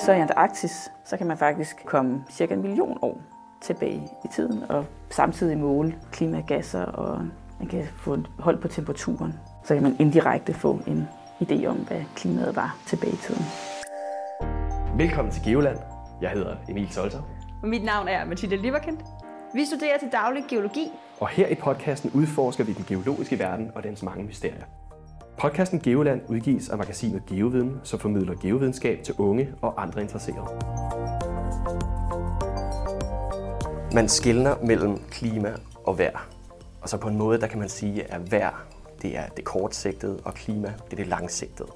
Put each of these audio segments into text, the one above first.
Så i Antarktis, så kan man faktisk komme cirka en million år tilbage i tiden, og samtidig måle klimagasser, og man kan få et hold på temperaturen. Så kan man indirekte få en idé om, hvad klimaet var tilbage i tiden. Velkommen til Geoland. Jeg hedder Emil Solter. Og mit navn er Mathilde Liverkind. Vi studerer til daglig geologi. Og her i podcasten udforsker vi den geologiske verden og dens mange mysterier. Podcasten Geoland udgives af magasinet Geoviden, som formidler geovidenskab til unge og andre interesserede. Man skiller mellem klima og vejr. Og så på en måde, der kan man sige, at vejr det er det kortsigtede, og klima det er det langsigtede.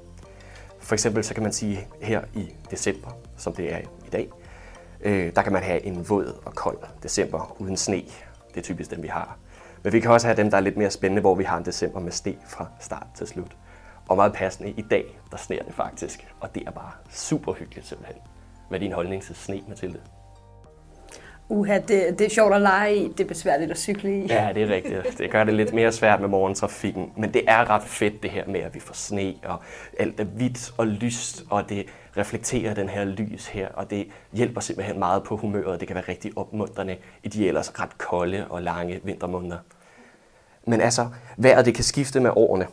For eksempel så kan man sige her i december, som det er i dag, øh, der kan man have en våd og kold december uden sne. Det er typisk den, vi har. Men vi kan også have dem, der er lidt mere spændende, hvor vi har en december med sne fra start til slut. Og meget passende, i dag, der sneer det faktisk. Og det er bare super hyggeligt simpelthen. Hvad er din holdning til sne, Mathilde? Uha, det, det er sjovt at lege i, det er besværligt at cykle i. Ja, det er rigtigt. Det gør det lidt mere svært med morgentrafikken. Men det er ret fedt det her med, at vi får sne, og alt er hvidt og lyst, og det reflekterer den her lys her, og det hjælper simpelthen meget på humøret. Det kan være rigtig opmuntrende i de ellers ret kolde og lange vintermåneder. Men altså, vejret det kan skifte med årene.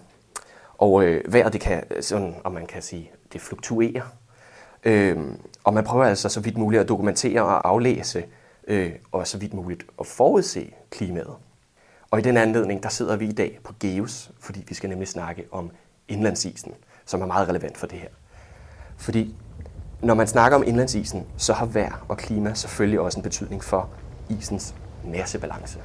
Og øh, vejret det kan, øh, sådan, om man kan sige, det fluktuerer. Øh, og man prøver altså så vidt muligt at dokumentere og aflæse øh, og så vidt muligt at forudse klimaet. Og i den anledning, der sidder vi i dag på GEOS, fordi vi skal nemlig snakke om indlandsisen, som er meget relevant for det her. Fordi når man snakker om indlandsisen, så har vejr og klima selvfølgelig også en betydning for isens massebalance.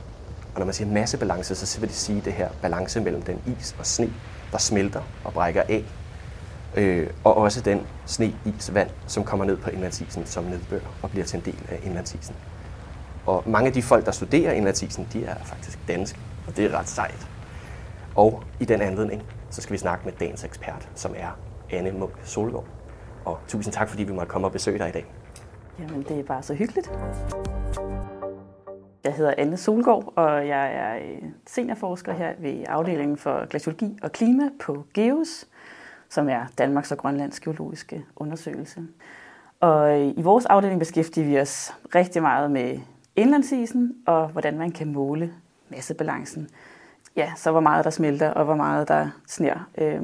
Og når man siger massebalance, så vil det sige det her balance mellem den is og sne, der smelter og brækker af, øh, og også den sne, is, vand, som kommer ned på indlandsisen som nedbør og bliver til en del af indlandsisen. Og mange af de folk, der studerer indlandsisen, de er faktisk danske, og det er ret sejt. Og i den anledning, så skal vi snakke med dagens ekspert, som er Anne Munk Solgaard. Og tusind tak, fordi vi måtte komme og besøge dig i dag. Jamen, det er bare så hyggeligt. Jeg hedder Anne Solgaard, og jeg er øh, seniorforsker her ved afdelingen for glaciologi og klima på GEOS, som er Danmarks og Grønlands geologiske undersøgelse. Og øh, i vores afdeling beskæftiger vi os rigtig meget med indlandsisen, og hvordan man kan måle massebalancen. Ja, så hvor meget der smelter, og hvor meget der sner, øh,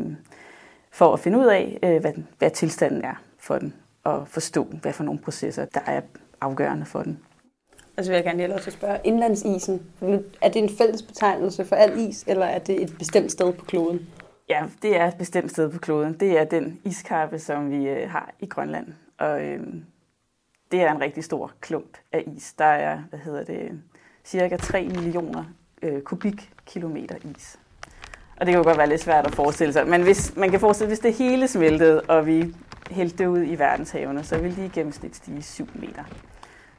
for at finde ud af, øh, hvad, hvad tilstanden er for den, og forstå, hvad for nogle processer, der er afgørende for den så vil jeg gerne lige til at spørge, indlandsisen, er det en fælles betegnelse for al is, eller er det et bestemt sted på kloden? Ja, det er et bestemt sted på kloden. Det er den iskappe, som vi øh, har i Grønland. Og øh, det er en rigtig stor klump af is. Der er, hvad hedder det, cirka 3 millioner øh, kubikkilometer is. Og det kan jo godt være lidt svært at forestille sig. Men hvis, man kan forestille hvis det hele smeltede, og vi hældte det ud i verdenshavene, så ville de i gennemsnit stige 7 meter.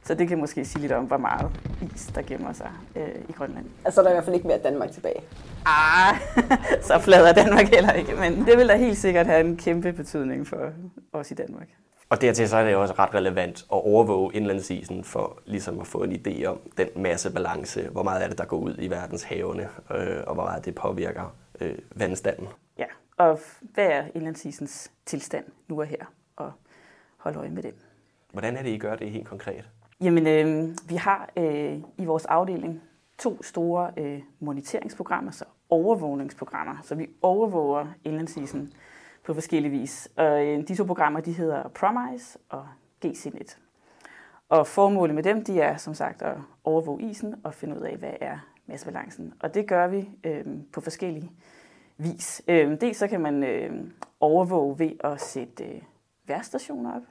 Så det kan måske sige lidt om, hvor meget is, der gemmer sig øh, i Grønland. Altså, der er i hvert fald ikke mere Danmark tilbage. Ah, så flad er Danmark heller ikke, men det vil da helt sikkert have en kæmpe betydning for os i Danmark. Og dertil så er det også ret relevant at overvåge indlandsisen for ligesom at få en idé om den masse balance, hvor meget er det, der går ud i verdens havene, øh, og hvor meget det påvirker øh, vandstanden. Ja, og hvad er indlandsisens tilstand nu og her, og holde øje med det. Hvordan er det, I gør det helt konkret? Jamen, øh, vi har øh, i vores afdeling to store øh, moniteringsprogrammer, så overvågningsprogrammer. Så vi overvåger indlandsisen på forskellige vis. Og øh, de to programmer, de hedder Promise og GCNet. Og formålet med dem, de er som sagt at overvåge isen og finde ud af, hvad er massebalancen. Og det gør vi øh, på forskellige vis. Øh, dels så kan man øh, overvåge ved at sætte øh, værstationer op.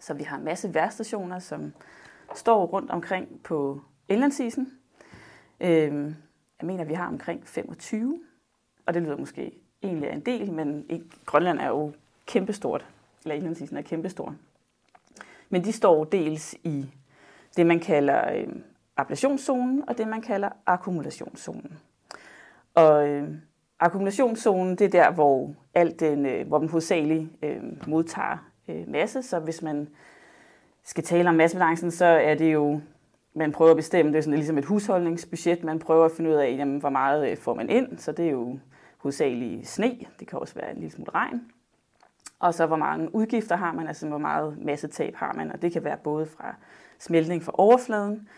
Så vi har en masse værstationer, som står rundt omkring på indlandsisen. Øh, jeg mener, vi har omkring 25, og det lyder måske egentlig af en del, men ikke, Grønland er jo kæmpestort, eller indlandsisen er kæmpestor. Men de står dels i det, man kalder øh, appellationszonen, og det, man kalder akkumulationszonen. Og øh, akkumulationszonen, det er der, hvor, alt den, øh, hvor man hovedsageligt øh, modtager øh, masse. Så hvis man skal tale om massebalancen, så er det jo, man prøver at bestemme, det er sådan ligesom et husholdningsbudget, man prøver at finde ud af, jamen, hvor meget øh, får man ind, så det er jo hovedsageligt sne, det kan også være en lille smule regn. Og så hvor mange udgifter har man, altså hvor meget massetab har man, og det kan være både fra smeltning fra overfladen,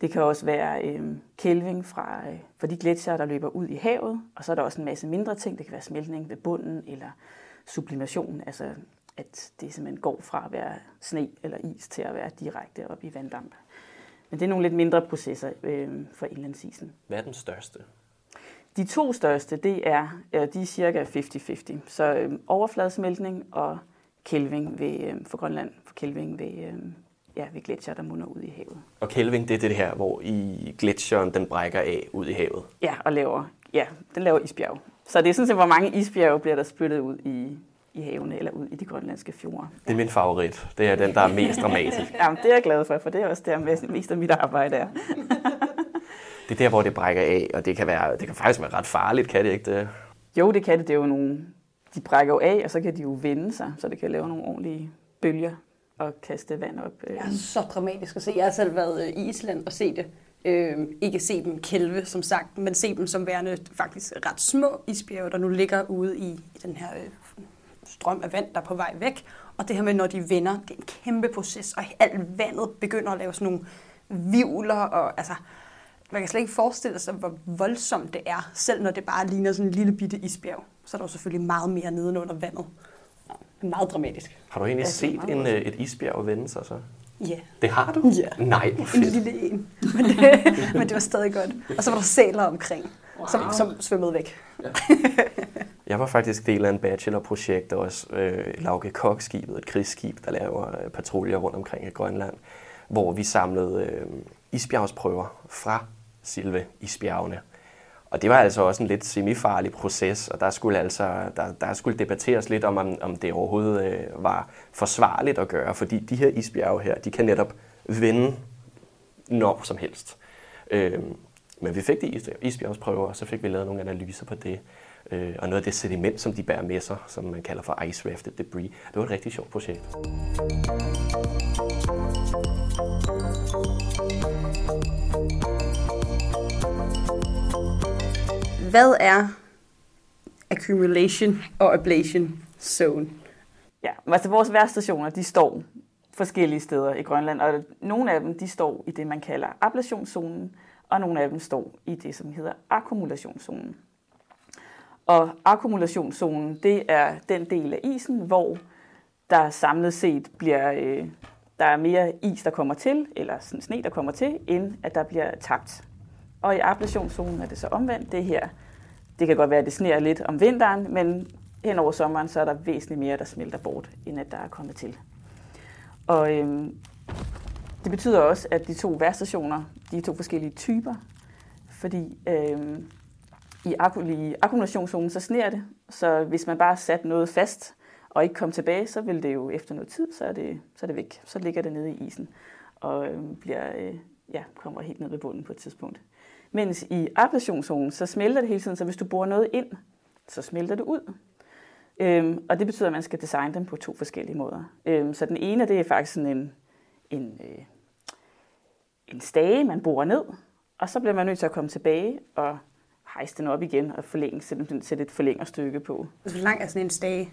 det kan også være øh, kælving fra, øh, fra de gletsjere, der løber ud i havet, og så er der også en masse mindre ting. Det kan være smeltning ved bunden eller sublimation, altså at det simpelthen går fra at være sne eller is til at være direkte op i vanddamp. Men det er nogle lidt mindre processer øh, for indlandsisen. Hvad er den største? De to største, det er, øh, de er cirka 50-50. Så øh, overfladesmeltning og kælving ved, øh, for Grønland, for kælving ved, øh, ja, ved gletsjer, der munder ud i havet. Og kælving, det er det her, hvor i gletsjeren den brækker af ud i havet. Ja, og laver, ja, den laver isbjerg. Så det er sådan set, hvor mange isbjerge bliver der spyttet ud i, i havene eller ud i de grønlandske fjorde. Det er min favorit. Det er den, der er mest dramatisk. Jamen, det er jeg glad for, for det er også der mest af mit arbejde er. det er der, hvor det brækker af, og det kan, være, det kan faktisk være ret farligt, kan det ikke det? Jo, det kan det. Det er jo nogle, de brækker jo af, og så kan de jo vende sig, så det kan lave nogle ordentlige bølger og kaste vand op. Det er så dramatisk at se. Jeg har selv været i Island og set det. Øh, ikke se dem kælve, som sagt, men se dem som værende faktisk ret små isbjerge, der nu ligger ude i, i den her øh, strøm af vand, der er på vej væk. Og det her med, når de vender, det er en kæmpe proces, og alt vandet begynder at lave sådan nogle vivler, og altså, man kan slet ikke forestille sig, hvor voldsomt det er, selv når det bare ligner sådan en lille bitte isbjerg. Så er der jo selvfølgelig meget mere nedenunder vandet. Det meget dramatisk. Har du egentlig set en, øh, et isbjerg vende sig så? Ja. Det har du? Ja. Nej, En fedt. lille en. Men det, men det var stadig godt. Og så var der sæler omkring, wow. som, som svømmede væk. Jeg var faktisk del af en bachelorprojekt også, øh, Lauke Kokskibet, et krigsskib, der laver øh, patruljer rundt omkring i Grønland, hvor vi samlede øh, isbjergsprøver fra Silve isbjergene. Og det var altså også en lidt semifarlig proces, og der skulle altså der, der skulle debatteres lidt om, om, om det overhovedet øh, var forsvarligt at gøre, fordi de her isbjerge her, de kan netop vende når som helst. Øh, men vi fik de isbjergsprøver, og så fik vi lavet nogle analyser på det. Øh, og noget af det sediment, som de bærer med sig, som man kalder for ice rafted debris. Det var et rigtig sjovt projekt. Hvad er accumulation og ablation zone? Ja, altså vores værstationer, de står forskellige steder i Grønland, og nogle af dem, de står i det, man kalder ablationszonen, og nogle af dem står i det, som hedder akkumulationszonen. Og akkumulationszonen, det er den del af isen, hvor der samlet set bliver, øh, der er mere is, der kommer til, eller sådan sne, der kommer til, end at der bliver tabt. Og i ablationszonen er det så omvendt. Det her, det kan godt være, at det sneer lidt om vinteren, men hen over sommeren, så er der væsentligt mere, der smelter bort, end at der er kommet til. Og øh, det betyder også, at de to værstationer, de er to forskellige typer, fordi øh, i, i akkumulationszonen, så sneer det, så hvis man bare satte noget fast og ikke kom tilbage, så vil det jo efter noget tid, så er det, så er det væk. Så ligger det nede i isen og øh, bliver, øh, ja, kommer helt ned ved bunden på et tidspunkt. Mens i ablationszonen, så smelter det hele tiden, så hvis du borer noget ind, så smelter det ud. Øhm, og det betyder, at man skal designe dem på to forskellige måder. Øhm, så den ene, det er faktisk sådan en, en, øh, en stage, man borer ned, og så bliver man nødt til at komme tilbage og hejse den op igen og forlænge, simpelthen sætte et forlængerstykke på. Altså, hvor lang er sådan en stage?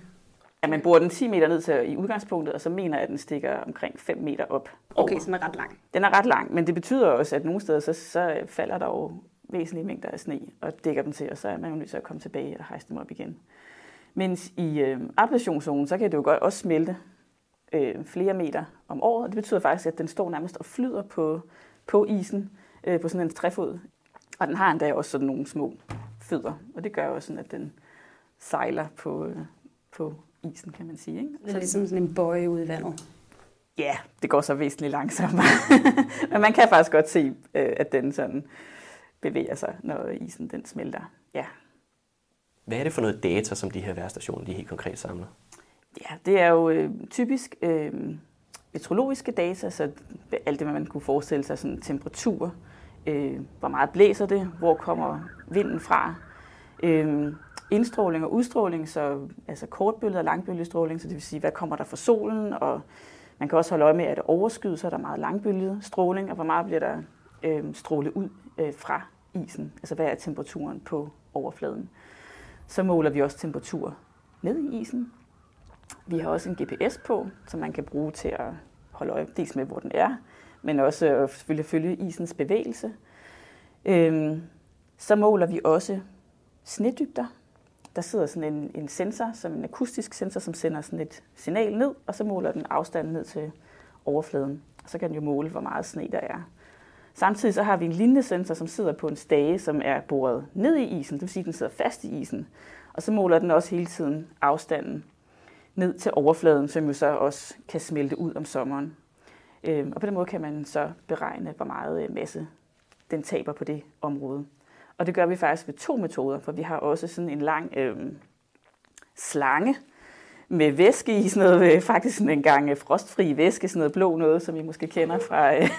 Ja, man borer den 10 meter ned til i udgangspunktet, og så mener jeg, at den stikker omkring 5 meter op. Okay, så den er ret lang. Den er ret lang, men det betyder også, at nogle steder, så, så falder der jo væsentlige mængder af sne og dækker dem til, og så er man jo nødt til at komme tilbage og hejse dem op igen. Mens i øh, ablationszonen, så kan det jo godt også smelte øh, flere meter om året, det betyder faktisk, at den står nærmest og flyder på, på isen øh, på sådan en træfod. Og den har endda også sådan nogle små fødder, og det gør jo også sådan, at den sejler på, øh, på isen, kan man sige. Ikke? Det er ligesom sådan en bøje ude i vandet. Ja, det går så væsentligt langsommere. Men man kan faktisk godt se, øh, at den sådan bevæger sig, når isen den smelter. Ja. Hvad er det for noget data, som de her værstationer de helt konkret samler? ja, det er jo øh, typisk øh, meteorologiske data, så alt det, man kunne forestille sig, sådan temperatur, øh, hvor meget blæser det, hvor kommer vinden fra, øh, indstråling og udstråling, så altså kortbølget og langbølgestråling, så det vil sige, hvad kommer der fra solen, og man kan også holde øje med, at det overskyet, så er der meget langbølget stråling, og hvor meget bliver der øh, strålet ud øh, fra isen, altså hvad er temperaturen på overfladen. Så måler vi også temperatur ned i isen, Vi har også en GPS på, som man kan bruge til at holde øje dels med, hvor den er, men også øh, selvfølgelig følge isens bevægelse. Øhm, så måler vi også snedybder. Der sidder sådan en, en sensor, som en akustisk sensor, som sender sådan et signal ned, og så måler den afstanden ned til overfladen. Og så kan den jo måle, hvor meget sne der er. Samtidig så har vi en lignende sensor, som sidder på en stage, som er boret ned i isen, det vil sige, at den sidder fast i isen. Og så måler den også hele tiden afstanden ned til overfladen, som jo så også kan smelte ud om sommeren. Øhm, og på den måde kan man så beregne, hvor meget øh, masse den taber på det område. Og det gør vi faktisk ved to metoder, for vi har også sådan en lang øh, slange med væske i, sådan noget, øh, faktisk sådan en gang øh, frostfri væske, sådan noget blå noget, som I måske kender fra, øh,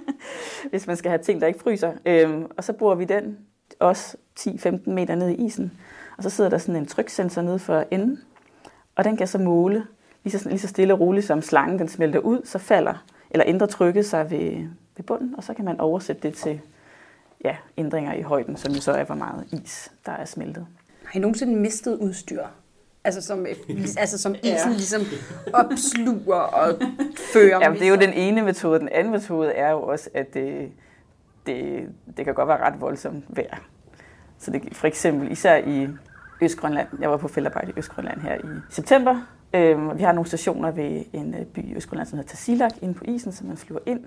hvis man skal have ting, der ikke fryser. Øh, og så bruger vi den også 10-15 meter ned i isen, og så sidder der sådan en tryksensor nede for enden, og den kan så måle lige så, lige så stille og roligt, som slangen den smelter ud, så falder eller ændrer trykket sig ved, ved bunden, og så kan man oversætte det til ja, ændringer i højden, som jo så er, hvor meget is, der er smeltet. Har I nogensinde mistet udstyr? Altså som, altså som isen ja. ligesom opsluger og fører Jamen, det er jo den ene metode. Den anden metode er jo også, at det, det, det kan godt være ret voldsomt vejr. Så det, for eksempel især i Østgrønland. Jeg var på feltarbejde i Østgrønland her i september. Øhm, vi har nogle stationer ved en øh, by i Østgrønland, som hedder Tasilak, inde på isen, som man flyver ind.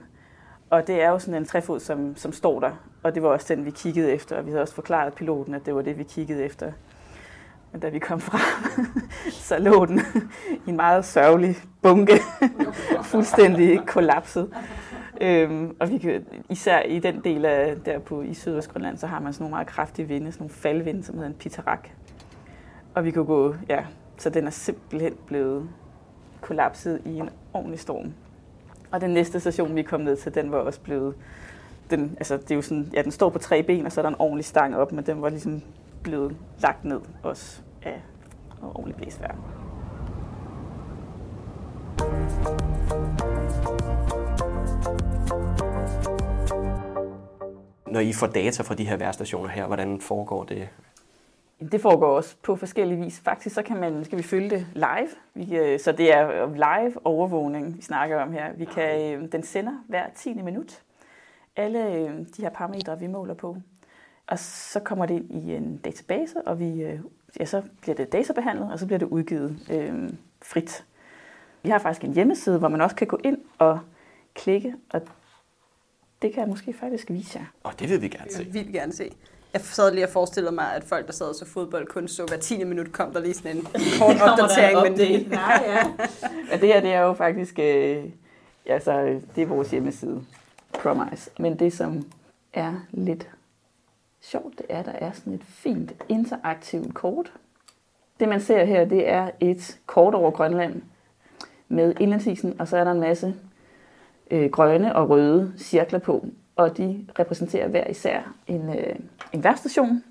Og det er jo sådan en træfod, som, som står der. Og det var også den, vi kiggede efter. Og vi havde også forklaret piloten, at det var det, vi kiggede efter. Men da vi kom frem, så lå den i en meget sørgelig bunke, fuldstændig kollapset. Øhm, og vi kan, især i den del af der på i Sydøstgrønland, så har man sådan nogle meget kraftige vinde, sådan nogle faldvinde, som hedder en pitarak. Og vi kunne gå, ja, så den er simpelthen blevet kollapset i en ordentlig storm. Og den næste station, vi kom ned til, den var også blevet... Den, altså, det er jo sådan, ja, den står på tre ben, og så er der en ordentlig stang op, men den var ligesom blevet lagt ned også af noget ordentligt blæsvær. Når I får data fra de her værstationer her, hvordan foregår det? Det foregår også på forskellige vis. Faktisk så kan man, skal vi følge det live. Vi, øh, så det er live overvågning, vi snakker om her. Vi kan, øh, den sender hver 10. minut. Alle øh, de her parametre, vi måler på. Og så kommer det ind i en database, og vi, ja, så bliver det databehandlet, og så bliver det udgivet øh, frit. Vi har faktisk en hjemmeside, hvor man også kan gå ind og klikke, og det kan jeg måske faktisk vise jer. Og det vil vi gerne se. Vi vil gerne se. Jeg sad lige og forestillede mig, at folk, der sad og så fodbold, kun så hver 10. minut, kom der lige sådan en kort opdatering. Men... Det. Nej, ja. ja, det her det er jo faktisk, øh, altså, det er vores hjemmeside, Promise. Men det, som er lidt sjovt, det er, at der er sådan et fint interaktivt kort. Det, man ser her, det er et kort over Grønland med indlandsisen, og så er der en masse øh, grønne og røde cirkler på, og de repræsenterer hver især en, øh, en værstation,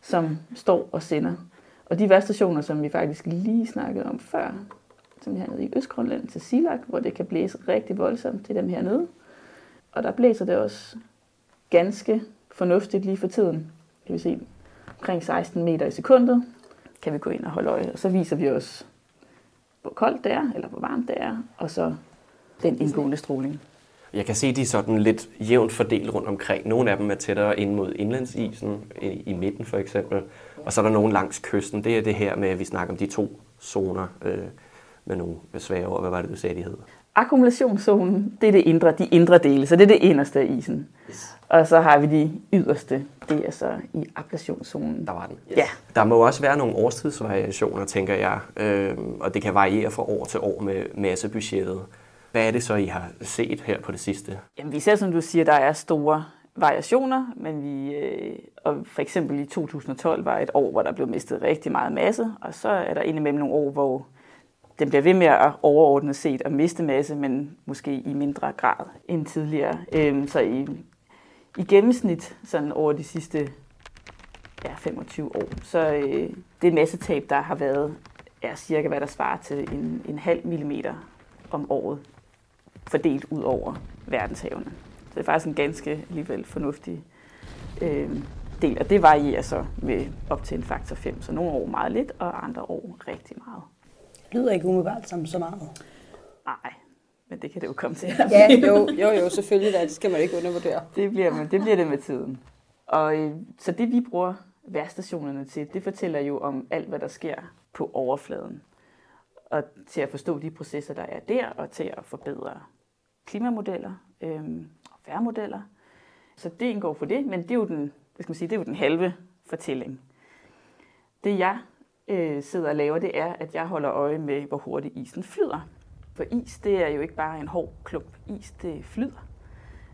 som står og sender. Og de værstationer, som vi faktisk lige snakkede om før, som vi har nede i Østgrønland til Silak, hvor det kan blæse rigtig voldsomt til dem hernede. Og der blæser det også ganske fornuftigt lige for tiden. Kan vi se omkring 16 meter i sekundet, kan vi gå ind og holde øje. Og så viser vi os, hvor koldt det er, eller hvor varmt det er, og så den indgående stråling. Jeg kan se, at de er sådan lidt jævnt fordelt rundt omkring. Nogle af dem er tættere ind mod indlandsisen, i midten for eksempel. Og så er der nogle langs kysten. Det er det her med, at vi snakker om de to zoner øh, med nogle svære ord. Hvad var det, du sagde, de hed? Akkumulationszonen, det er det indre, de indre dele, så det er det inderste af isen. Yes. Og så har vi de yderste, det er så i ablationszonen. Der var den. Yes. Ja. Der må også være nogle årstidsvariationer, tænker jeg, øh, og det kan variere fra år til år med massebudgettet. Hvad er det så, I har set her på det sidste? Jamen, vi ser, som du siger, der er store variationer, men vi, øh, og for eksempel i 2012 var et år, hvor der blev mistet rigtig meget masse, og så er der indimellem nogle år, hvor den bliver ved med at overordnet set at miste masse, men måske i mindre grad end tidligere. Øhm, så i, i gennemsnit sådan over de sidste ja, 25 år, så øh, det massetab, der har været, er cirka hvad der svarer til en, en halv millimeter om året fordelt ud over verdenshavene. Så det er faktisk en ganske alligevel fornuftig øh, del, og det varierer så med op til en faktor 5. Så nogle år meget lidt, og andre år rigtig meget. lyder ikke umiddelbart som så meget. Nej, men det kan det jo komme til. Ja, jo, jo, jo, selvfølgelig. Da. Det skal man ikke undervurdere. Det bliver, det bliver det med tiden. Og øh, så det vi bruger værstationerne til, det fortæller jo om alt, hvad der sker på overfladen. Og til at forstå de processer, der er der, og til at forbedre klimamodeller øh, og værmodeller. Så det indgår for det, men det er jo den, hvad skal man sige, det er jo den halve fortælling. Det jeg øh, sidder og laver, det er, at jeg holder øje med, hvor hurtigt isen flyder. For is, det er jo ikke bare en hård klump. Is, det flyder.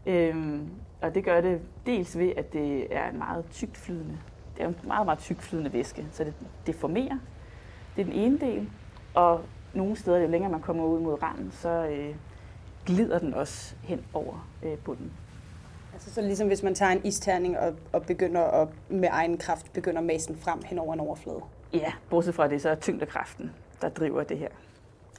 Øhm, og det gør det dels ved, at det er en meget tykt flydende, det er en meget, meget tykt flydende væske, så det deformerer. Det er den ene del. Og nogle steder, jo længere man kommer ud mod randen, så øh, glider den også hen over øh, bunden. Altså så ligesom hvis man tager en isterning og, og begynder at med egen kraft begynder masen frem hen over en overflade. Ja, bortset fra det, så er tyngdekraften, der driver det her.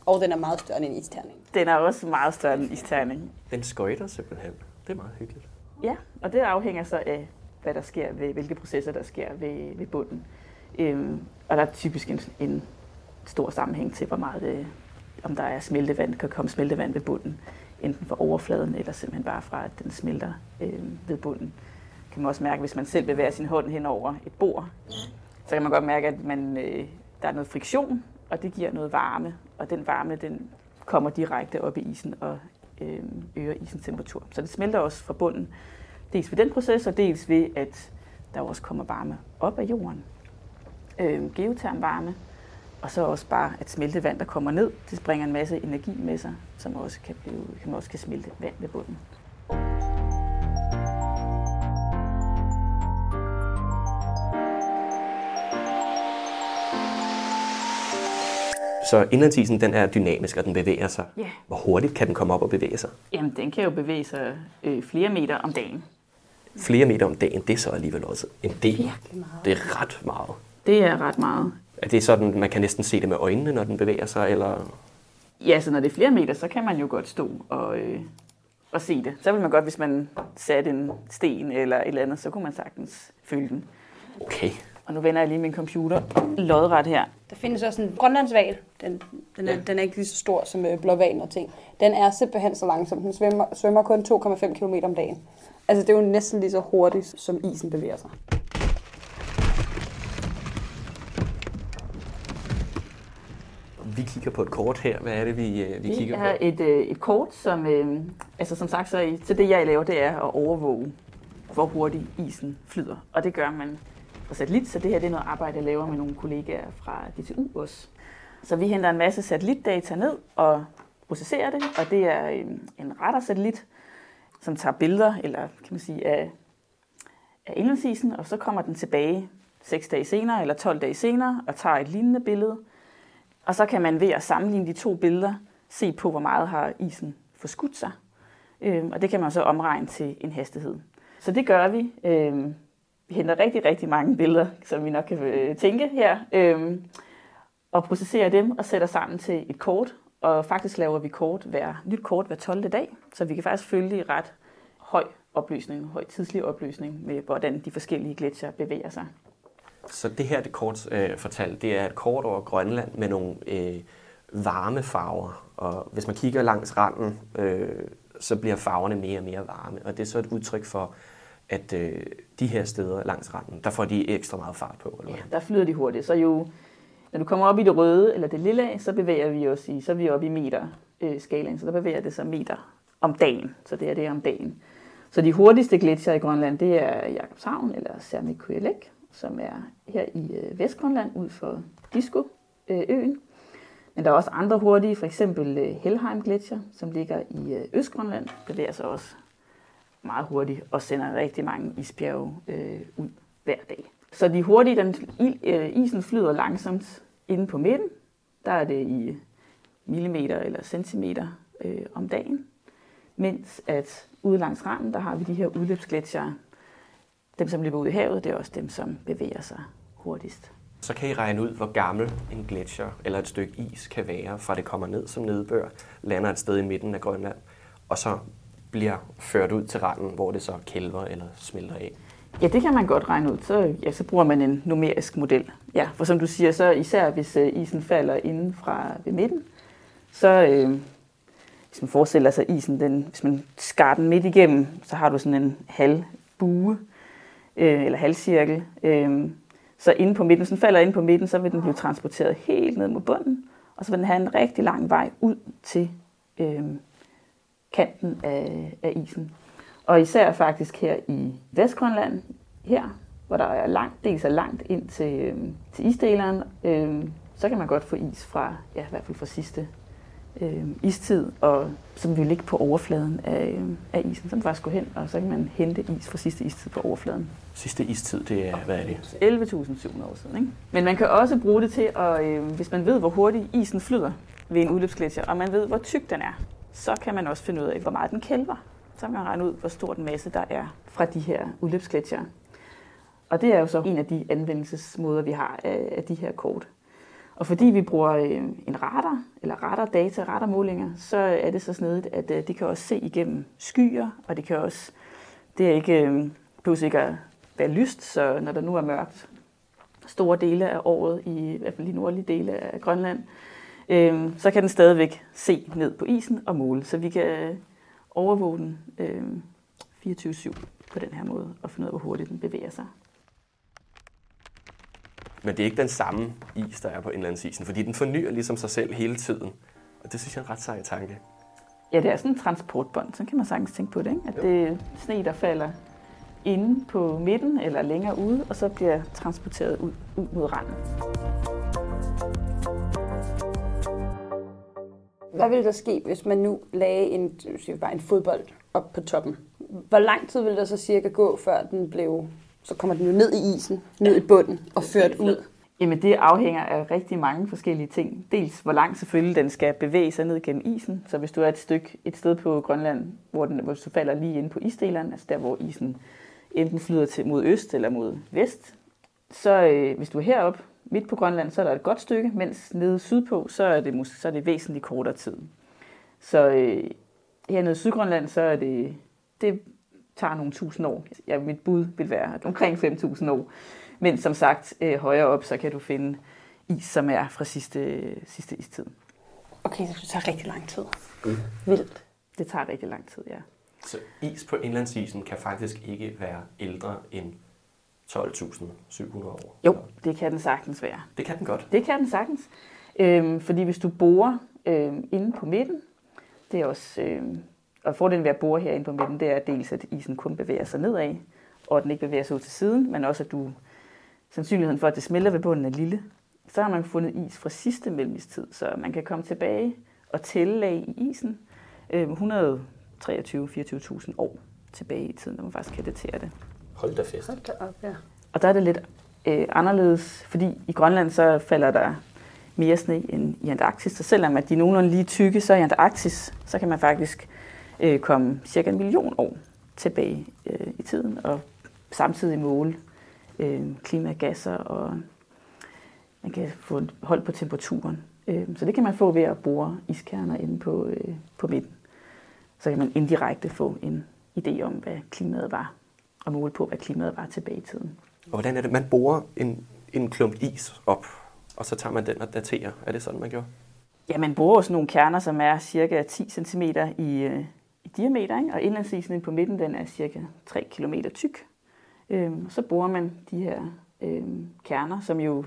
Og den er meget større end en isterning. Den er også meget større end en isterning. Den skøjter simpelthen. Det er meget hyggeligt. Ja, og det afhænger så af, hvad der sker ved, hvilke processer der sker ved, ved bunden. Øhm, og der er typisk en, en stor sammenhæng til, hvor meget øh, om der er smeltevand, kan komme smeltevand ved bunden, enten fra overfladen eller simpelthen bare fra, at den smelter øh, ved bunden. Kan man også mærke, hvis man selv bevæger sin hånd hen over et bord, så kan man godt mærke, at man, øh, der er noget friktion, og det giver noget varme, og den varme den kommer direkte op i isen og øh, øger isens temperatur. Så det smelter også fra bunden, dels ved den proces, og dels ved, at der også kommer varme op af jorden. Øh, geoterm varme, og så også bare, at smeltevand, der kommer ned, det bringer en masse energi med sig, som også kan, blive, kan også kan smelte vand ved bunden. Så indlandsisen den er dynamisk, og den bevæger sig. Ja. Hvor hurtigt kan den komme op og bevæge sig? Jamen, den kan jo bevæge sig øh, flere meter om dagen. Flere meter om dagen, det er så alligevel også en del. meget. Det er ret meget. Det er ret meget. Er det sådan, man kan næsten se det med øjnene, når den bevæger sig, eller? Ja, så når det er flere meter, så kan man jo godt stå og, øh, og se det. Så vil man godt, hvis man satte en sten eller et eller andet, så kunne man sagtens føle den. Okay. Og nu vender jeg lige min computer lodret her. Der findes også en grønlandsval. Den, den, er, Ja. den er ikke lige så stor som øh, blåvalen og ting. Den er simpelthen så langsom. Den svømmer, svømmer kun 2,5 km om dagen. Altså det er jo næsten lige så hurtigt, som isen bevæger sig. Vi kigger på et kort her. Hvad er det, vi, øh, vi Vi kigger på? et, øh, et kort, som, øh, altså som sagt, så, så det jeg laver, det er at overvåge, hvor hurtigt isen flyder. Og det gør man på satellit, så det her det er noget arbejde, jeg laver med nogle kollegaer fra DTU også. Så vi henter en masse satellitdata ned og processerer det, og det er en, en radarsatellit, som tager billeder, eller kan man sige, af, af indlandsisen, og så kommer den tilbage 6 dage senere eller 12 dage senere og tager et lignende billede. Og så kan man ved at sammenligne de to billeder se på, hvor meget har isen forskudt sig. Øh, og det kan man så omregne til en hastighed. Så det gør vi. Øh, vi henter rigtig, rigtig mange billeder, som vi nok kan øh, tænke her, øh, og processerer dem og sætter sammen til et kort. Og faktisk laver vi kort hver, nyt kort hver 12. dag, så vi kan faktisk følge i ret høj opløsning, høj tidslig opløsning med, hvordan de forskellige gletsjer bevæger sig. Så det her, det kort øh, fortalt, det er et kort over Grønland med nogle øh, varme farver. Og hvis man kigger langs randen, øh, så bliver farverne mere og mere varme. Og det er så et udtryk for, at øh, de her steder langs randen, der får de ekstra meget fart på. Eller Ja, der flyder de hurtigt. Så jo, når du kommer op i det røde eller det lille, så bevæger vi os i, så er vi oppe i meter øh, skalaen, så der bevæger det sig meter om dagen. Så det er det om dagen. Så de hurtigste gletsjer i Grønland, det er Jakobshavn eller Sermiquelec, som er her i øh, Vestgrønland ud for Disco-øen. Øh, Men der er også andre hurtige, for eksempel øh, Helheim Gletscher, som ligger i øh, Østgrønland, bevæger sig også meget hurtigt og sender rigtig mange isbjerge øh, ud hver dag. Så de hurtige, den, øh, isen flyder langsomt inde på midten. Der er det i millimeter eller centimeter øh, om dagen. Mens at ude langs randen, der har vi de her udløbsgletsjere. Dem, som løber ud i havet, det er også dem, som bevæger sig hurtigst. Så kan I regne ud, hvor gammel en gletsjer eller et stykke is kan være, fra det kommer ned som nedbør, lander et sted i midten af Grønland, og så bliver ført ud til randen, hvor det så kælver eller smelter af. Ja, det kan man godt regne ud. Så, ja, så bruger man en numerisk model. Ja, for som du siger, så især hvis øh, isen falder inden fra ved midten, så øh, hvis man forestiller sig isen, den, hvis man skar den midt igennem, så har du sådan en halv bue, øh, eller halvcirkel. Øh, så inde på midten, hvis den falder ind på midten, så vil den blive transporteret helt ned mod bunden, og så vil den have en rigtig lang vej ud til øh, kanten af, af isen. Og især faktisk her i Vestgrønland, her, hvor der er langt, dels er langt ind til, øh, til isdeleren, øh, så kan man godt få is fra, ja, i hvert fald fra sidste øh, istid, og som vil ligge på overfladen af, øh, af isen. Så man faktisk gå hen, og så kan man hente is fra sidste istid på overfladen. Sidste istid, det er, hvad er det? 11.700 år siden. Ikke? Men man kan også bruge det til, at, øh, hvis man ved, hvor hurtigt isen flyder ved en udløbsgletsjer, og man ved, hvor tyk den er, så kan man også finde ud af, hvor meget den kælver. Så kan man regne ud, hvor stor den masse der er fra de her udløbsgletsjer. Og det er jo så en af de anvendelsesmåder, vi har af, af de her kort. Og fordi vi bruger øh, en radar, eller radardata, radarmålinger, så er det så snedigt, at det de kan også se igennem skyer, og det kan også, det er ikke, øh, pludselig ikke at være lyst, så når der nu er mørkt store dele af året, i, i hvert fald de nordlige dele af Grønland, øh, så kan den stadigvæk se ned på isen og måle. Så vi kan overvåge den øh, 24-7 på den her måde, og finde ud af, hvor hurtigt den bevæger sig. Men det er ikke den samme is, der er på indlandsisen, fordi den fornyer ligesom sig selv hele tiden. Og det synes jeg er en ret sej tanke. Ja, det er sådan en transportbånd, så kan man sagtens tænke på det, ikke? At det er sne, der falder inde på midten eller længere ude, og så bliver transporteret ud, ud mod randen. Hvad ville der ske, hvis man nu lagde en, bare en fodbold op på toppen? Hvor lang tid ville der så cirka gå, før den blev, så kommer den jo ned i isen, ned i bunden og ført ud? Jamen det afhænger af rigtig mange forskellige ting. Dels hvor langt selvfølgelig den skal bevæge sig ned gennem isen. Så hvis du er et stykke et sted på Grønland, hvor, den, hvor du falder lige ind på isdeleren, altså der hvor isen enten flyder til mod øst eller mod vest, så øh, hvis du er heroppe midt på Grønland, så er der et godt stykke, mens nede sydpå, så er det, så er det væsentligt kortere tid. Så øh, hernede i Sydgrønland, så er det, det tager nogle tusind år. Ja, mit bud vil være omkring 5.000 år. Men som sagt, øh, højere op, så kan du finde is, som er fra sidste, sidste istid. Okay, så det tager rigtig lang tid. Mm. Vildt. Det tager rigtig lang tid, ja. Så is på indlandsisen kan faktisk ikke være ældre end 12.700 år? Jo, det kan den sagtens være. Det kan den godt? Det kan den sagtens. Øhm, fordi hvis du borer øhm, inde på midten, det er også... Øhm, og fordelen ved at bore herinde på midten, det er dels, at isen kun bevæger sig nedad, og at den ikke bevæger sig ud til siden, men også, at du sandsynligheden for, at det smelter ved bunden er lille. Så har man fundet is fra sidste mellemistid, så man kan komme tilbage og tælle lag i isen øhm, 123-24.000 år tilbage i tiden, når man faktisk kan datere det. Hold da fest. Hold da op, ja. Og der er det lidt øh, anderledes, fordi i Grønland så falder der mere sne end i Antarktis. Så selvom at de er nogenlunde lige tykke, så i Antarktis, så kan man faktisk øh, komme cirka en million år tilbage øh, i tiden, og samtidig måle øh, klimagasser, og man kan få hold på temperaturen. Øh, så det kan man få ved at bore iskerner inde på, øh, på midten. Så kan man indirekte få en idé om, hvad klimaet var, og måle på, hvad klimaet var tilbage i tiden. Og hvordan er det? Man borer en, en klump is op, og så tager man den og daterer. Er det sådan, man gjorde? Ja, man bruger sådan nogle kerner, som er cirka 10 cm i, øh, i diameter, ikke? og indlandsisen på midten den er cirka 3 km tyk. Øhm, så bruger man de her øhm, kerner, som jo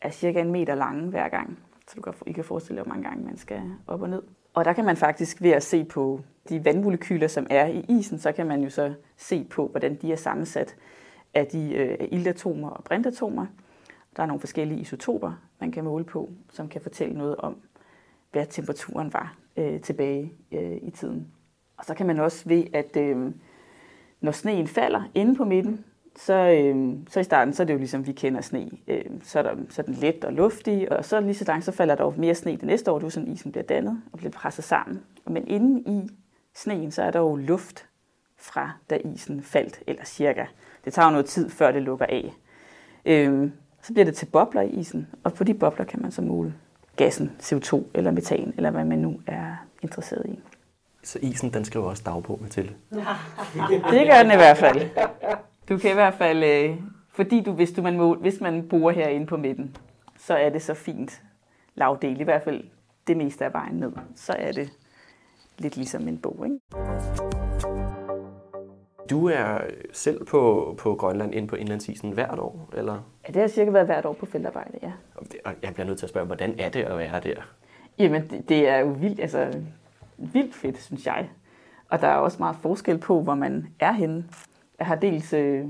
er cirka en meter lange hver gang. Så du kan, I kan forestille jer, hvor mange gange man skal op og ned. Og der kan man faktisk ved at se på de vandmolekyler, som er i isen, så kan man jo så se på, hvordan de er sammensat af de øh, iltatomer og brintatomer. Der er nogle forskellige isotoper, man kan måle på, som kan fortælle noget om, hvad temperaturen var øh, tilbage øh, i tiden. Og så kan man også ved, at øh, når sneen falder inde på midten, så, øh, så i starten, så er det jo ligesom, vi kender sne. Øh, så, er der, så er den let og luftig, og så lige så langt, så falder der jo mere sne det næste år. Det er sådan, isen bliver dannet og bliver presset sammen. Men inden i sneen, så er der jo luft fra, da isen faldt, eller cirka. Det tager jo noget tid, før det lukker af. Øh, så bliver det til bobler i isen, og på de bobler kan man så måle gassen, CO2 eller metan, eller hvad man nu er interesseret i. Så isen, den skriver også dagbog med til. Det gør den i hvert fald. Du kan i hvert fald, øh, fordi du, hvis, du, man, må, hvis man bor herinde på midten, så er det så fint lavdel, i hvert fald det meste af vejen ned. Så er det lidt ligesom en bog, ikke? Du er selv på, på Grønland ind på indlandsisen hvert år, eller? Ja, det har cirka været hvert år på feltarbejde, ja. Og jeg bliver nødt til at spørge, hvordan er det at være der? Jamen, det, det er jo vildt, altså, vildt fedt, synes jeg. Og der er også meget forskel på, hvor man er henne. Jeg har dels øh,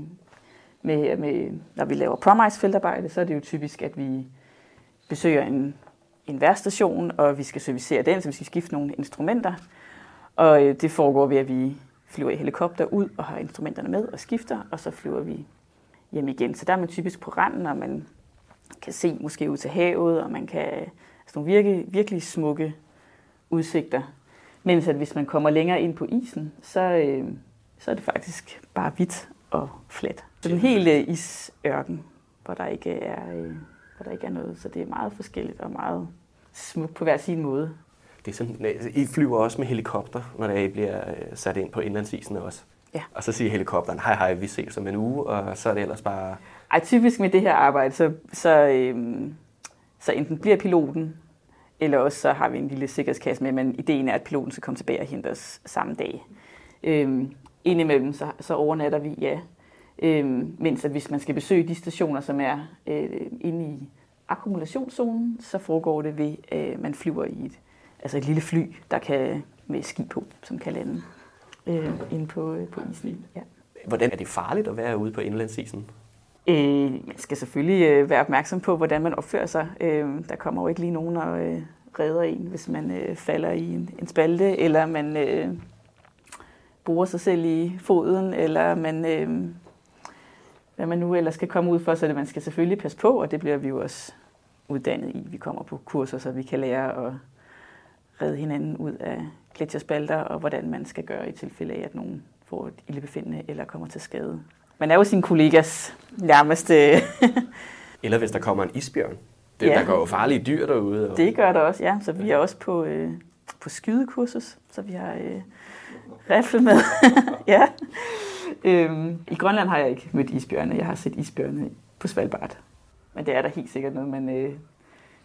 med, med, når vi laver promise feltarbejde, så er det jo typisk, at vi besøger en, en værstation, og vi skal servicere den, så vi skal skifte nogle instrumenter. Og øh, det foregår ved, at vi flyver i helikopter ud og har instrumenterne med og skifter, og så flyver vi hjem igen. Så der er man typisk på randen, og man kan se måske ud til havet, og man kan altså nogle virkelig, virkelig smukke udsigter. Mens at hvis man kommer længere ind på isen, så, øh, så er det faktisk bare hvidt og fladt. Så den hele isørken, hvor der ikke er, øh, hvor der ikke er noget. Så det er meget forskelligt og meget smukt på hver sin måde. Det er sådan, I flyver også med helikopter, når I bliver øh, sat ind på indlandsisen også. Ja. Og så siger helikopteren, hej hej, vi ses om en uge, og så er det ellers bare... Ej, typisk med det her arbejde, så, så, øhm, så enten bliver piloten, eller også så har vi en lille sikkerhedskasse med, men ideen er, at piloten skal komme tilbage og hente os samme dag. Øhm, indimellem så, så overnatter vi, ja. Øhm, mens at hvis man skal besøge de stationer, som er øh, inde i akkumulationszonen, så foregår det ved, at øh, man flyver i et, altså et lille fly, der kan med ski på, som kan lande øh, inde på, øh, på isen. Ja. Hvordan er det farligt at være ude på indlandsisen? Øh, man skal selvfølgelig øh, være opmærksom på, hvordan man opfører sig. Øh, der kommer jo ikke lige nogen og øh, redder en, hvis man øh, falder i en, en spalte, eller man øh, borer sig selv i foden, eller man, øh, hvad man nu ellers skal komme ud for, så det man skal selvfølgelig passe på, og det bliver vi jo også uddannet i. Vi kommer på kurser, så vi kan lære at redde hinanden ud af gletsjerspalter, og hvordan man skal gøre i tilfælde af, at nogen får et ildebefindende eller kommer til skade. Man er jo sin kollegas nærmeste... eller hvis der kommer en isbjørn. Det, ja. Der går jo farlige dyr derude. Og... Det gør der også, ja. Så vi er også på, øh, på skydekursus, så vi har øh, rifle med. ja. Øhm, I Grønland har jeg ikke mødt isbjørne. Jeg har set isbjørne på Svalbard. Men det er der helt sikkert noget, man øh,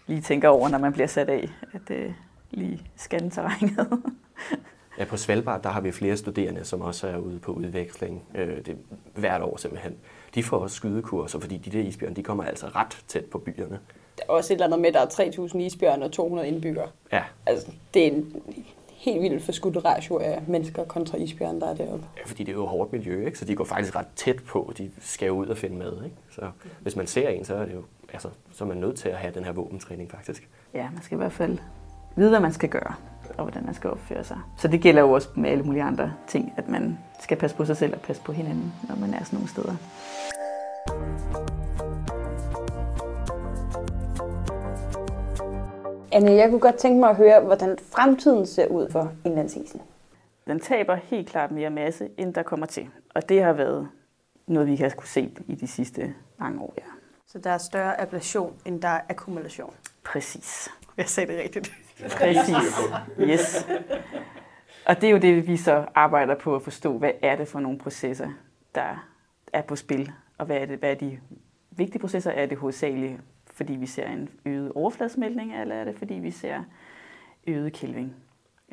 lige tænker over, når man bliver sat af. At, øh, lige scanne terrænet. ja, på Svalbard, der har vi flere studerende, som også er ude på udveksling øh, det, hvert år simpelthen. De får også skydekurser, fordi de der isbjørne, de kommer altså ret tæt på byerne. Der er også et eller andet med, at der er 3.000 isbjørne og 200 indbyggere. Ja. Altså, det er en helt vildt forskudt ratio af mennesker kontra isbjørn, der er deroppe. Ja, fordi det er jo hårdt miljø, ikke? så de går faktisk ret tæt på. De skal ud og finde mad. Ikke? Så hvis man ser en, så er det jo altså, så er man nødt til at have den her våbentræning faktisk. Ja, man skal i hvert fald vide, hvad man skal gøre, og hvordan man skal opføre sig. Så det gælder jo også med alle mulige andre ting, at man skal passe på sig selv og passe på hinanden, når man er sådan nogle steder. Anne, jeg kunne godt tænke mig at høre, hvordan fremtiden ser ud for indlandsisen. Den taber helt klart mere masse, end der kommer til. Og det har været noget, vi har kunne se i de sidste mange år. Ja. Så der er større ablation, end der er akkumulation? Præcis. Jeg sagde det rigtigt. Præcis. Yes. Og det er jo det, vi så arbejder på at forstå. Hvad er det for nogle processer, der er på spil? Og hvad er, det, hvad er de vigtige processer? Er det hovedsageligt, fordi vi ser en øget overfladesmeltning, eller er det, fordi vi ser øget kælving?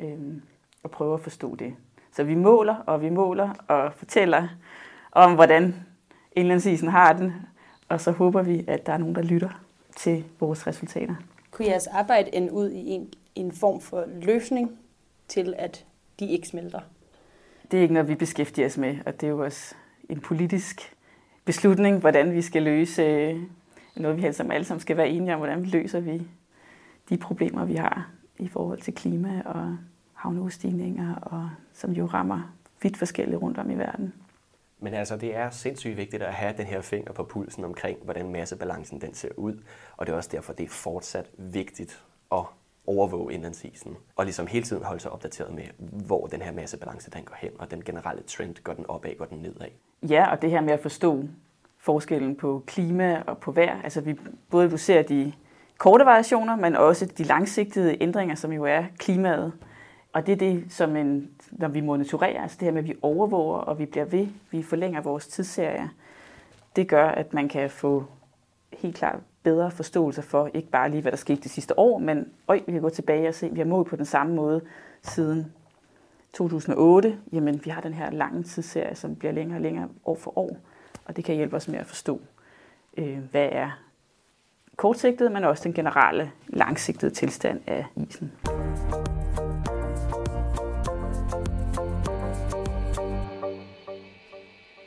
Øhm, og prøver at forstå det. Så vi måler, og vi måler, og fortæller om, hvordan indlandsisen har den, og så håber vi, at der er nogen, der lytter til vores resultater. Kunne jeres arbejde ende ud i en, en form for løsning til, at de ikke smelter? Det er ikke noget, vi beskæftiger os med, og det er jo også en politisk beslutning, hvordan vi skal løse øh, noget, vi helst som alle sammen skal være enige om, hvordan vi løser vi de problemer, vi har i forhold til klima og havneudstigninger, og som jo rammer vidt forskellige rundt om i verden. Men altså, det er sindssygt vigtigt at have den her finger på pulsen omkring, hvordan massebalancen den ser ud. Og det er også derfor, det er fortsat vigtigt at overvåge indlandsisen. Og ligesom hele tiden holde sig opdateret med, hvor den her massebalance den går hen, og den generelle trend, går den opad, går den nedad. Ja, og det her med at forstå forskellen på klima og på vejr. Altså vi både du ser de korte variationer, men også de langsigtede ændringer, som jo er klimaet. Og det er det, som en, når vi monitorerer, altså det her med, at vi overvåger, og vi bliver ved, vi forlænger vores tidsserie, det gør, at man kan få helt klart bedre forståelse for, ikke bare lige, hvad der skete det sidste år, men øj, vi kan gå tilbage og se, at vi har målt på den samme måde siden 2008. Jamen, vi har den her lange tidsserie, som bliver længere og længere år for år, og det kan hjælpe os med at forstå, øh, hvad er kortsigtet, men også den generelle langsigtede tilstand af isen.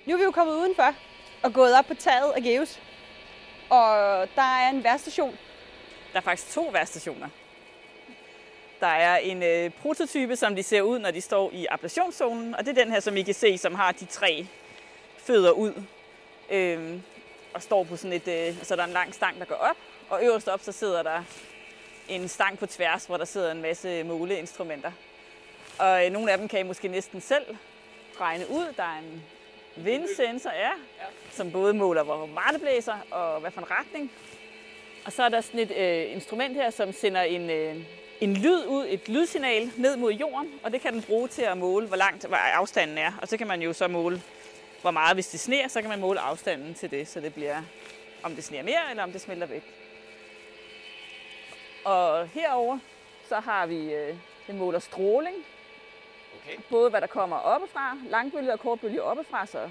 Nu er vi jo kommet udenfor og gået op på taget af Geus. Og der er en værstation. Der er faktisk to værstationer. Der er en øh, prototype, som de ser ud, når de står i ablationszonen, og det er den her, som I kan se, som har de tre fødder ud. Øh, og står på sådan et, øh, så der er en lang stang, der går op, og øverst op, så sidder der en stang på tværs, hvor der sidder en masse måleinstrumenter. Og øh, nogle af dem kan I måske næsten selv regne ud. Der er en vindsensor, ja, som både måler, hvor meget det blæser og hvad for en retning. Og så er der sådan et øh, instrument her, som sender en, øh, en lyd ud, et lydsignal ned mod jorden, og det kan den bruge til at måle, hvor langt hvor afstanden er. Og så kan man jo så måle, hvor meget, hvis det sner, så kan man måle afstanden til det, så det bliver, om det sner mere, eller om det smelter væk. Og herover så har vi, øh, det måler stråling, Okay. både hvad der kommer oppefra, langbølge og kortbølge oppefra, så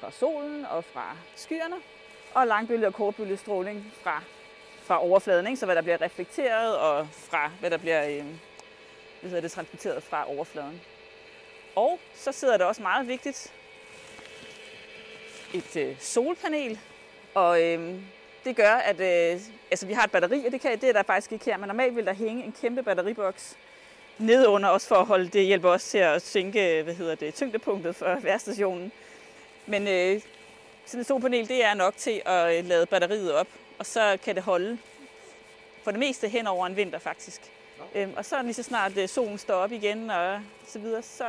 fra solen og fra skyerne, og langbølge og kortbølge stråling fra, fra overfladen, ikke? så hvad der bliver reflekteret, og fra hvad der bliver øh, hvad hedder det, transporteret fra overfladen. Og så sidder der også meget vigtigt et øh, solpanel, og øh, det gør, at øh, altså, vi har et batteri, og det, kan, det er der faktisk ikke her, men normalt vil der hænge en kæmpe batteriboks nede under os for at holde det hjælper os til at sænke hvad hedder det, tyngdepunktet for værstationen. Men øh, sådan et solpanel, det er nok til at øh, lade batteriet op, og så kan det holde for det meste hen over en vinter faktisk. Øhm, og så lige så snart øh, solen står op igen og så videre, så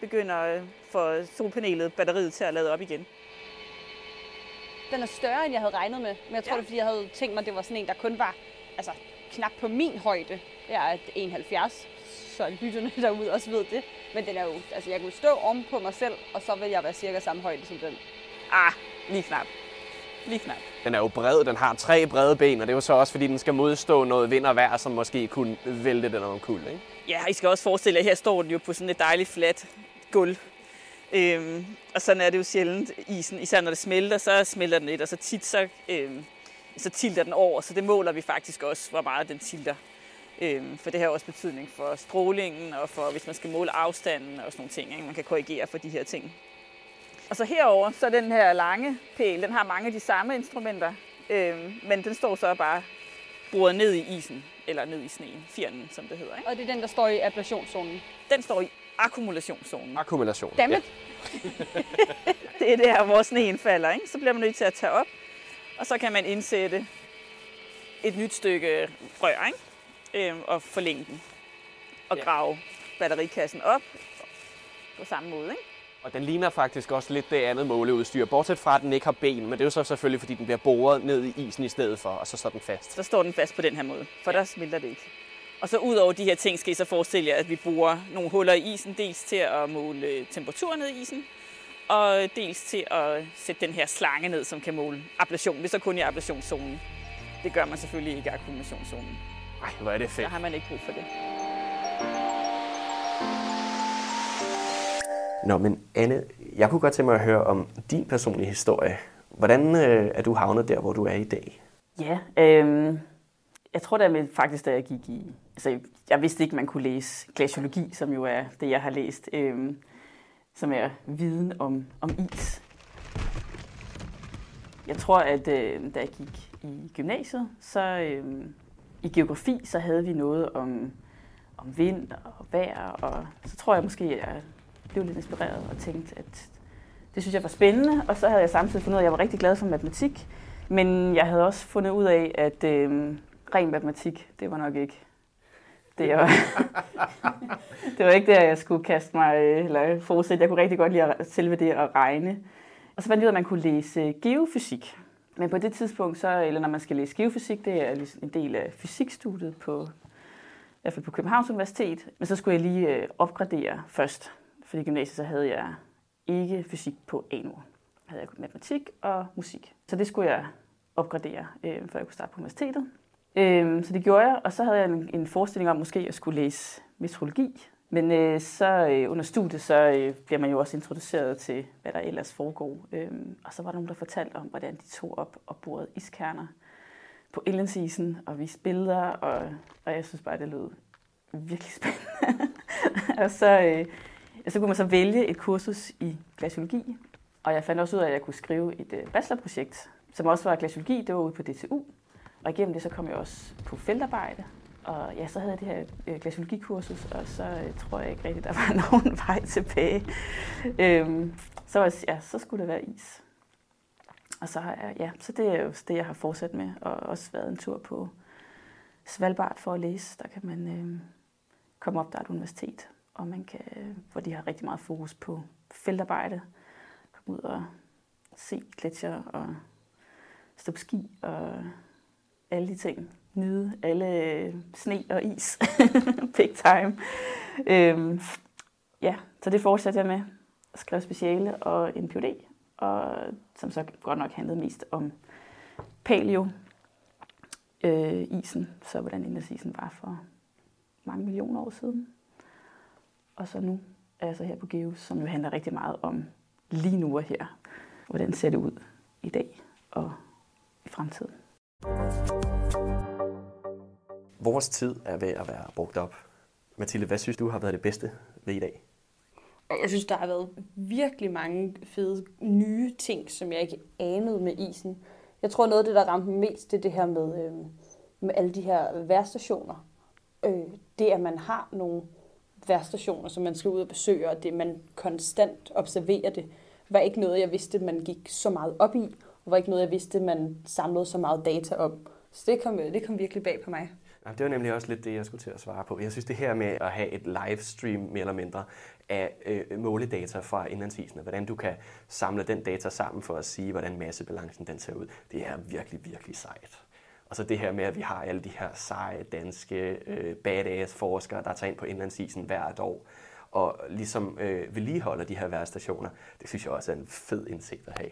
begynder øh, for solpanelet batteriet til at lade op igen. Den er større, end jeg havde regnet med. Men jeg tror, Ja. det er, fordi jeg havde tænkt mig, at det var sådan en, der kun var altså, knap på min højde. Jeg er 71, så lytterne derude også ved det. Men den er jo, altså jeg kunne stå om på mig selv, og så vil jeg være cirka samme højde som den. Ah, lige knap. Lige knap. Den er jo bred, den har tre brede ben, og det er jo så også, fordi den skal modstå noget vind og vejr, som måske kunne vælte den omkuld, ikke? Ja, I skal også forestille jer, her står den jo på sådan et dejligt fladt gulv. Øhm, og sådan er det jo sjældent isen. Især når det smelter, så smelter den lidt, og så tit så, øhm, så tilter den over. Så det måler vi faktisk også, hvor meget den tilter. Øhm, for det har også betydning for strålingen, og for hvis man skal måle afstanden og sådan nogle ting. Ikke? Man kan korrigere for de her ting. Og så herover så den her lange pæl, den har mange af de samme instrumenter, øhm, men den står så bare boret ned i isen, eller ned i sneen, firnen, som det hedder. Ikke? Og det er den, der står i ablationszonen. Den står i akkumulationszonen. Akkumulation. Dammit! Det er der, hvor sneen falder. Ikke? Så bliver man nødt til at tage op, og så kan man indsætte et nyt stykke rør ikke? Øhm, og forlænge den. Og Ja. grave batterikassen op på samme måde. Ikke? Og den ligner faktisk også lidt det andet måleudstyr, bortset fra, at den ikke har ben, men det er jo så selvfølgelig, fordi den bliver boret ned i isen i stedet for, og så står den fast. Så står den fast på den her måde, for der smelter det ikke. Og så ud over de her ting, skal I så forestille jer, at vi bruger nogle huller i isen, dels til at måle temperaturen ned i isen, og dels til at sætte den her slange ned, som kan måle ablation. Det er så kun i ablationszonen. Det gør man selvfølgelig ikke i akkumulationszonen. Ej, hvor er det Der fedt. har man ikke brug for det. Nå, men Anne, jeg kunne godt tænke mig at høre om din personlige historie. Hvordan øh, er du havnet der, hvor du er i dag? Ja, øh, jeg tror da med, faktisk, da jeg gik i... Altså, jeg vidste ikke, man kunne læse glaciologi, som jo er det, jeg har læst, øh, som er viden om, om is. Jeg tror, at øh, da jeg gik i gymnasiet, så øh, i geografi, så havde vi noget om, om vind og vejr, og så tror jeg måske, at jeg blev lidt inspireret og tænkte, at det synes jeg var spændende, og så havde jeg samtidig fundet ud af, at jeg var rigtig glad for matematik, men jeg havde også fundet ud af, at øh, ren matematik, det var nok ikke det, jeg det var ikke der, jeg skulle kaste mig, øh, eller fortsætte. Jeg kunne rigtig godt lide at, selve det at regne. Og så fandt jeg ud af, at man kunne læse geofysik. Men på det tidspunkt, så, eller når man skal læse geofysik, det er ligesom en del af fysikstudiet på, hvert fald på Københavns Universitet. Men så skulle jeg lige øh, opgradere først, fordi i gymnasiet så havde jeg ikke fysik på A nu. Havde jeg matematik og musik. Så det skulle jeg opgradere, øh, før jeg kunne starte på universitetet. Øh, så det gjorde jeg, og så havde jeg en, en forestilling om, måske at jeg skulle læse metrologi. Men øh, så øh, under studiet, så øh, bliver man jo også introduceret til, hvad der ellers foregår. Øhm, og så var der nogen, der fortalte om, hvordan de tog op og borede iskerner på indlandsisen og viste billeder, og, og jeg synes bare, det lød virkelig spændende. og så, øh, så kunne man så vælge et kursus i glaciologi, og jeg fandt også ud af, at jeg kunne skrive et øh, bachelorprojekt, som også var glaciologi, det var ude på DTU. Og igennem det så kom jeg også på feltarbejde, og ja, så havde jeg det her øh, glaciologikursus, og så øh, tror jeg ikke rigtigt, der var nogen vej tilbage. Øhm, så, var, ja, så skulle det være is. Og så har jeg, ja, så det er jo det, jeg har fortsat med, og også været en tur på Svalbard for at læse. Der kan man øh, komme op, der er et universitet, og man kan, øh, hvor de har rigtig meget fokus på feltarbejde. Komme ud og se gletsjer og stå på ski og alle de ting. Nyde alle øh, sne og is. Big time. Øhm, ja, så det fortsatte jeg med. Skrev speciale og en PhD og som så godt nok handlede mest om paleo, øh, isen, så hvordan indlandsisen var for mange millioner år siden. Og så nu er jeg så her på GEOS, som jo handler rigtig meget om lige nu og her. Hvordan ser det ud i dag og i fremtiden. Vores tid er ved at være brugt op. Mathilde, hvad synes du har været det bedste ved i dag? Jeg synes, der har været virkelig mange fede nye ting, som jeg ikke anede med isen. Jeg tror, noget af det, der ramte mig mest, det er det her med, øh, med alle de her værstationer. Øh, det, at man har nogle værstationer, som man skal ud og besøge, og det, man konstant observerer det, var ikke noget, jeg vidste, man gik så meget op i, og var ikke noget, jeg vidste, man samlede så meget data om. Så det kom, det kom virkelig bag på mig. Det var nemlig også lidt det, jeg skulle til at svare på. Jeg synes, det her med at have et livestream mere eller mindre af øh, måledata fra indlandsisene, hvordan du kan samle den data sammen for at sige, hvordan massebalancen den ser ud, det er virkelig, virkelig sejt. Og så det her med, at vi har alle de her seje danske øh, badass forskere, der tager ind på indlandsisen hvert år, og ligesom øh, vedligeholder de her værstationer, det synes jeg også er en fed indsigt at have.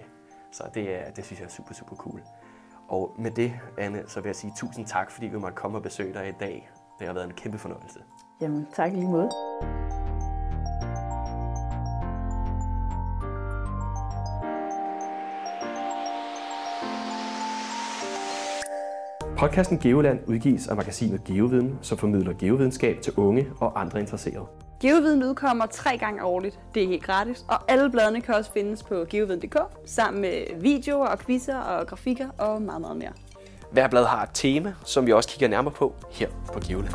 Så det, er, det synes jeg er super, super cool. Og med det, Anne, så vil jeg sige tusind tak, fordi vi måtte komme og besøge dig i dag. Det har været en kæmpe fornøjelse. Jamen, tak lige måde. Podcasten Geoland udgives af magasinet Geoviden, som formidler geovidenskab til unge og andre interesserede. Geoviden udkommer tre gange årligt. Det er helt gratis, og alle bladene kan også findes på geoviden.dk, sammen med videoer og quizzer og grafikker og meget, meget mere. Hver blad har et tema, som vi også kigger nærmere på her på Geoland.